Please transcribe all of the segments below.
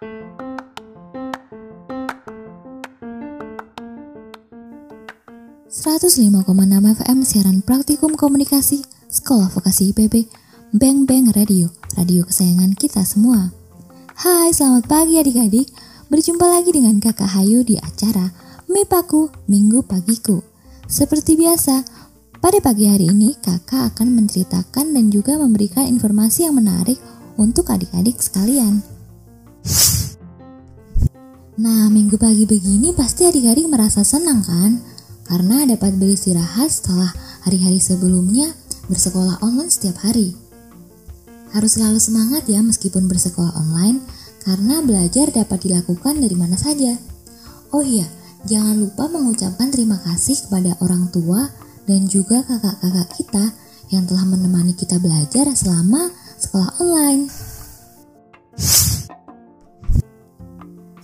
105,6 FM siaran praktikum komunikasi Sekolah Vokasi IPB Bang Bang Radio, radio kesayangan kita semua. Hai, selamat pagi adik-adik. Berjumpa lagi dengan Kakak Hayu di acara Mipaku Minggu Pagiku. Seperti biasa, pada pagi hari ini kakak akan menceritakan dan juga memberikan informasi yang menarik untuk adik-adik sekalian. Nah, minggu pagi begini pasti adik-adik merasa senang kan? Karena dapat beristirahat setelah hari-hari sebelumnya bersekolah online setiap hari. Harus selalu semangat ya meskipun bersekolah online, karena belajar dapat dilakukan dari mana saja. Oh iya, jangan lupa mengucapkan terima kasih kepada orang tua dan juga kakak-kakak kita yang telah menemani kita belajar selama sekolah online.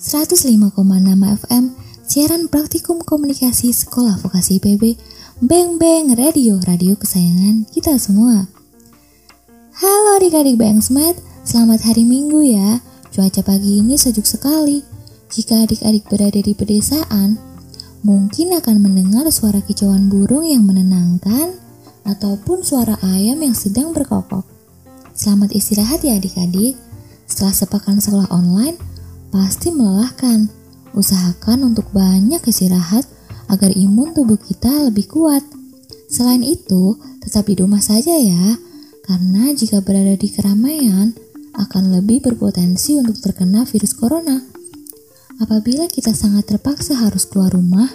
105,6 FM siaran praktikum komunikasi Sekolah Vokasi IPB, Beng Beng Radio, radio kesayangan kita semua. Halo adik-adik Bengsmet, selamat hari Minggu ya. Cuaca pagi ini sejuk sekali. Jika adik-adik berada di pedesaan, mungkin akan mendengar suara kicauan burung yang menenangkan ataupun suara ayam yang sedang berkokok. Selamat istirahat ya adik-adik. Setelah sepekan sekolah online, pasti melelahkan. Usahakan untuk banyak istirahat agar imun tubuh kita lebih kuat. Selain itu, tetap di rumah saja ya, karena jika berada di keramaian akan lebih berpotensi untuk terkena virus corona. Apabila kita sangat terpaksa harus keluar rumah,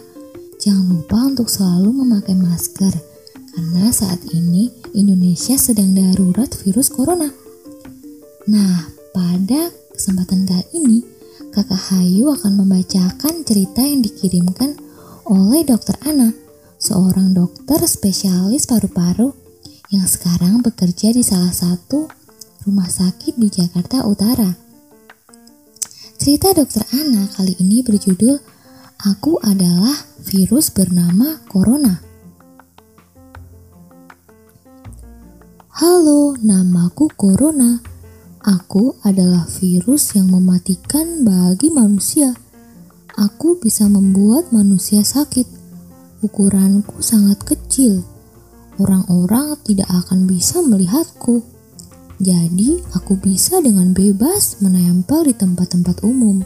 jangan lupa untuk selalu memakai masker, karena saat ini Indonesia sedang darurat virus corona. Nah, pada kesempatan kali ini, Kakak Hayu akan membacakan cerita yang dikirimkan oleh Dokter Ana, seorang dokter spesialis paru-paru yang sekarang bekerja di salah satu rumah sakit di Jakarta Utara. Cerita Dokter Ana kali ini berjudul Aku adalah virus bernama Corona. Halo, namaku Corona. Aku adalah virus yang mematikan bagi manusia. Aku bisa membuat manusia sakit. Ukuranku sangat kecil. Orang-orang tidak akan bisa melihatku. Jadi, aku bisa dengan bebas menempel di tempat-tempat umum.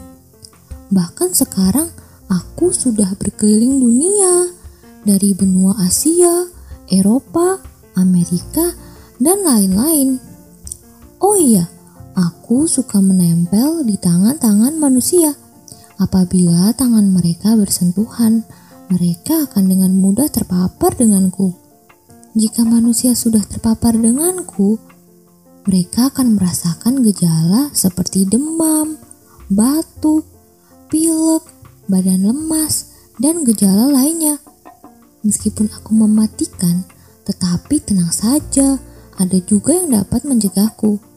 Bahkan sekarang, aku sudah berkeliling dunia dari benua Asia, Eropa, Amerika, dan lain-lain. Oh iya, Aku suka menempel di tangan-tangan manusia. Apabila tangan mereka bersentuhan, mereka akan dengan mudah terpapar denganku. Jika manusia sudah terpapar denganku, mereka akan merasakan gejala seperti demam, batuk, pilek, badan lemas, dan gejala lainnya. Meskipun aku mematikan, tetapi tenang saja, ada juga yang dapat mencegahku.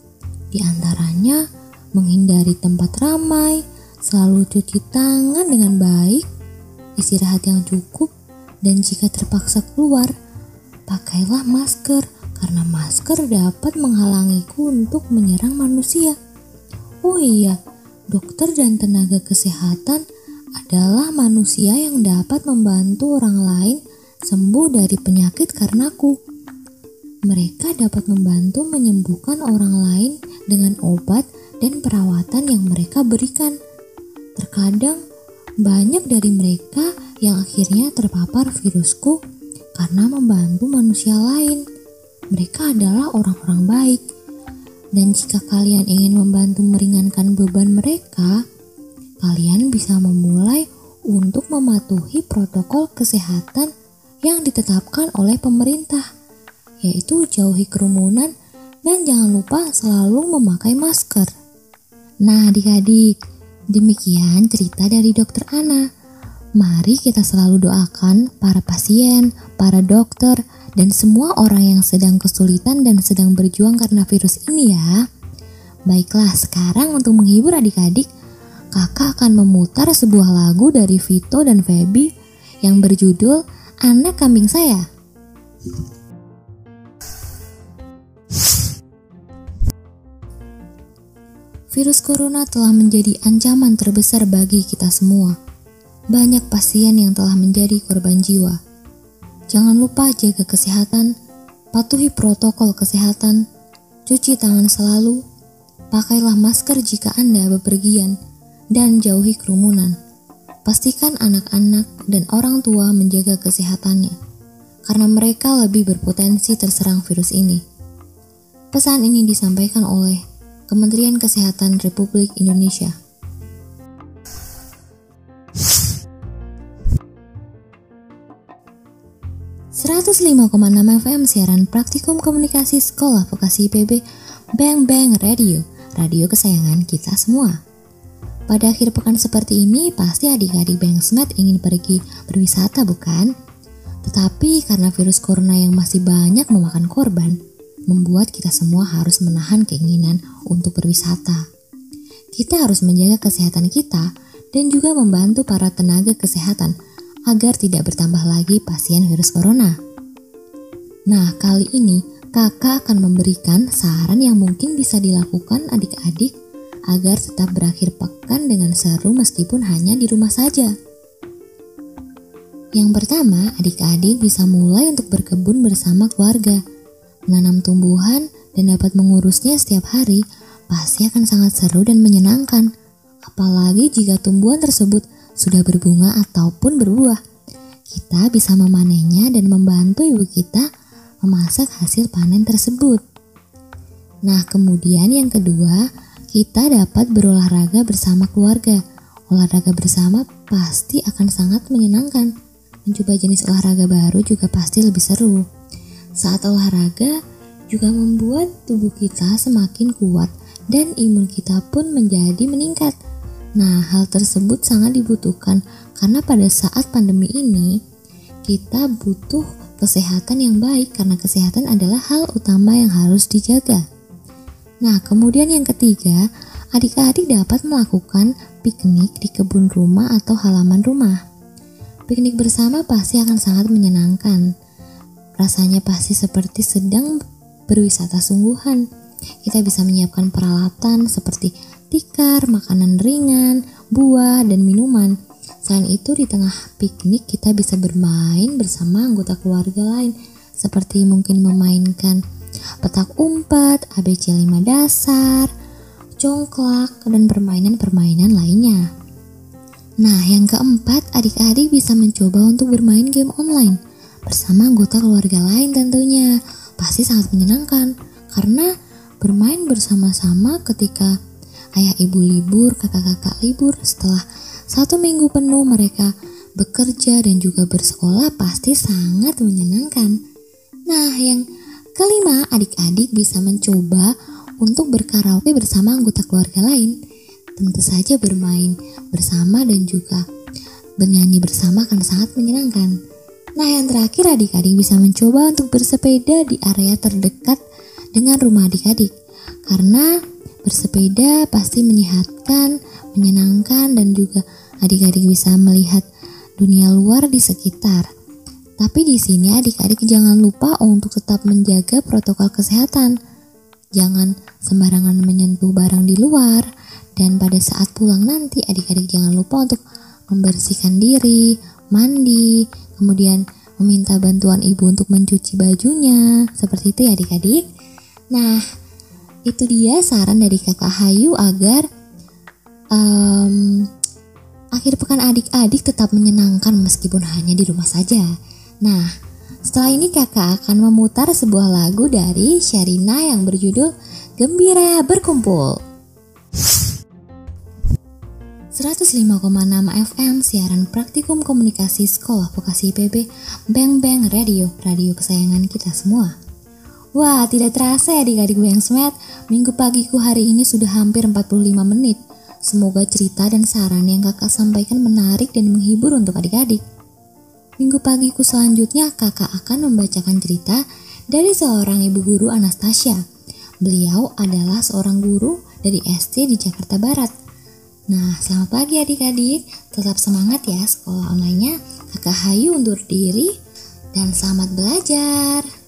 Di antaranya, menghindari tempat ramai, selalu cuci tangan dengan baik, istirahat yang cukup, dan jika terpaksa keluar, pakailah masker karena masker dapat menghalangiku untuk menyerang manusia. Oh iya, dokter dan tenaga kesehatan adalah manusia yang dapat membantu orang lain sembuh dari penyakit karenaku. Mereka dapat membantu menyembuhkan orang lain dengan obat dan perawatan yang mereka berikan. Terkadang, banyak dari mereka yang akhirnya terpapar virusku karena membantu manusia lain. Mereka adalah orang-orang baik, dan jika kalian ingin membantu meringankan beban mereka, kalian bisa memulai untuk mematuhi protokol kesehatan yang ditetapkan oleh pemerintah yaitu jauhi kerumunan dan jangan lupa selalu memakai masker. Nah adik-adik, demikian cerita dari dokter Ana. Mari kita selalu doakan para pasien, para dokter, dan semua orang yang sedang kesulitan dan sedang berjuang karena virus ini ya. Baiklah, sekarang untuk menghibur adik-adik, kakak akan memutar sebuah lagu dari Vito dan Feby yang berjudul Anak Kambing Saya. Virus corona telah menjadi ancaman terbesar bagi kita semua. Banyak pasien yang telah menjadi korban jiwa. Jangan lupa jaga kesehatan, patuhi protokol kesehatan, cuci tangan selalu, pakailah masker jika Anda bepergian, dan jauhi kerumunan. Pastikan anak-anak dan orang tua menjaga kesehatannya, karena mereka lebih berpotensi terserang virus ini. Pesan ini disampaikan oleh Kementerian Kesehatan Republik Indonesia. ...105,6 FM siaran praktikum komunikasi sekolah vokasi IPB Bang Bang Radio, radio kesayangan kita semua. Pada akhir pekan seperti ini, pasti adik-adik Bang Smet ingin pergi berwisata bukan? Tetapi karena virus corona yang masih banyak memakan korban, membuat kita semua harus menahan keinginan untuk berwisata. Kita harus menjaga kesehatan kita dan juga membantu para tenaga kesehatan agar tidak bertambah lagi pasien virus corona. Nah, kali ini kakak akan memberikan saran yang mungkin bisa dilakukan adik-adik agar tetap berakhir pekan dengan seru meskipun hanya di rumah saja. Yang pertama, adik-adik bisa mulai untuk berkebun bersama keluarga menanam tumbuhan dan dapat mengurusnya setiap hari pasti akan sangat seru dan menyenangkan. Apalagi jika tumbuhan tersebut sudah berbunga ataupun berbuah. Kita bisa memanennya dan membantu ibu kita memasak hasil panen tersebut. Nah, kemudian yang kedua, kita dapat berolahraga bersama keluarga. Olahraga bersama pasti akan sangat menyenangkan. Mencoba jenis olahraga baru juga pasti lebih seru. Saat olahraga juga membuat tubuh kita semakin kuat dan imun kita pun menjadi meningkat. Nah, hal tersebut sangat dibutuhkan karena pada saat pandemi ini kita butuh kesehatan yang baik karena kesehatan adalah hal utama yang harus dijaga. Nah, kemudian yang ketiga, adik-adik dapat melakukan piknik di kebun rumah atau halaman rumah. Piknik bersama pasti akan sangat menyenangkan Rasanya pasti seperti sedang berwisata sungguhan. Kita bisa menyiapkan peralatan seperti tikar, makanan ringan, buah, dan minuman. Selain itu, di tengah piknik kita bisa bermain bersama anggota keluarga lain, seperti mungkin memainkan petak umpet, ABC 5 dasar, congklak, dan permainan-permainan lainnya. Nah, yang keempat, adik-adik bisa mencoba untuk bermain game online bersama anggota keluarga lain tentunya. Pasti sangat menyenangkan karena bermain bersama-sama ketika ayah ibu libur, kakak-kakak libur setelah satu minggu penuh mereka bekerja dan juga bersekolah pasti sangat menyenangkan. Nah, yang kelima, adik-adik bisa mencoba untuk berkaraoke bersama anggota keluarga lain. Tentu saja bermain bersama dan juga bernyanyi bersama akan sangat menyenangkan. Nah, yang terakhir adik-adik bisa mencoba untuk bersepeda di area terdekat dengan rumah adik-adik. Karena bersepeda pasti menyehatkan, menyenangkan dan juga adik-adik bisa melihat dunia luar di sekitar. Tapi di sini adik-adik jangan lupa untuk tetap menjaga protokol kesehatan. Jangan sembarangan menyentuh barang di luar dan pada saat pulang nanti adik-adik jangan lupa untuk membersihkan diri, mandi, kemudian meminta bantuan ibu untuk mencuci bajunya. Seperti itu ya adik-adik. Nah, itu dia saran dari kakak Hayu agar um, akhir pekan adik-adik tetap menyenangkan meskipun hanya di rumah saja. Nah, setelah ini kakak akan memutar sebuah lagu dari Sherina yang berjudul Gembira Berkumpul. 105,6 FM siaran praktikum komunikasi sekolah vokasi IPB Bang Bang Radio, radio kesayangan kita semua. Wah, tidak terasa ya adik-adik Bang Smet, minggu pagiku hari ini sudah hampir 45 menit. Semoga cerita dan saran yang kakak sampaikan menarik dan menghibur untuk adik-adik. Minggu pagiku selanjutnya kakak akan membacakan cerita dari seorang ibu guru Anastasia. Beliau adalah seorang guru dari SD di Jakarta Barat Nah, selamat pagi adik-adik. Tetap semangat ya sekolah online-nya. Kakak Hayu undur diri dan selamat belajar.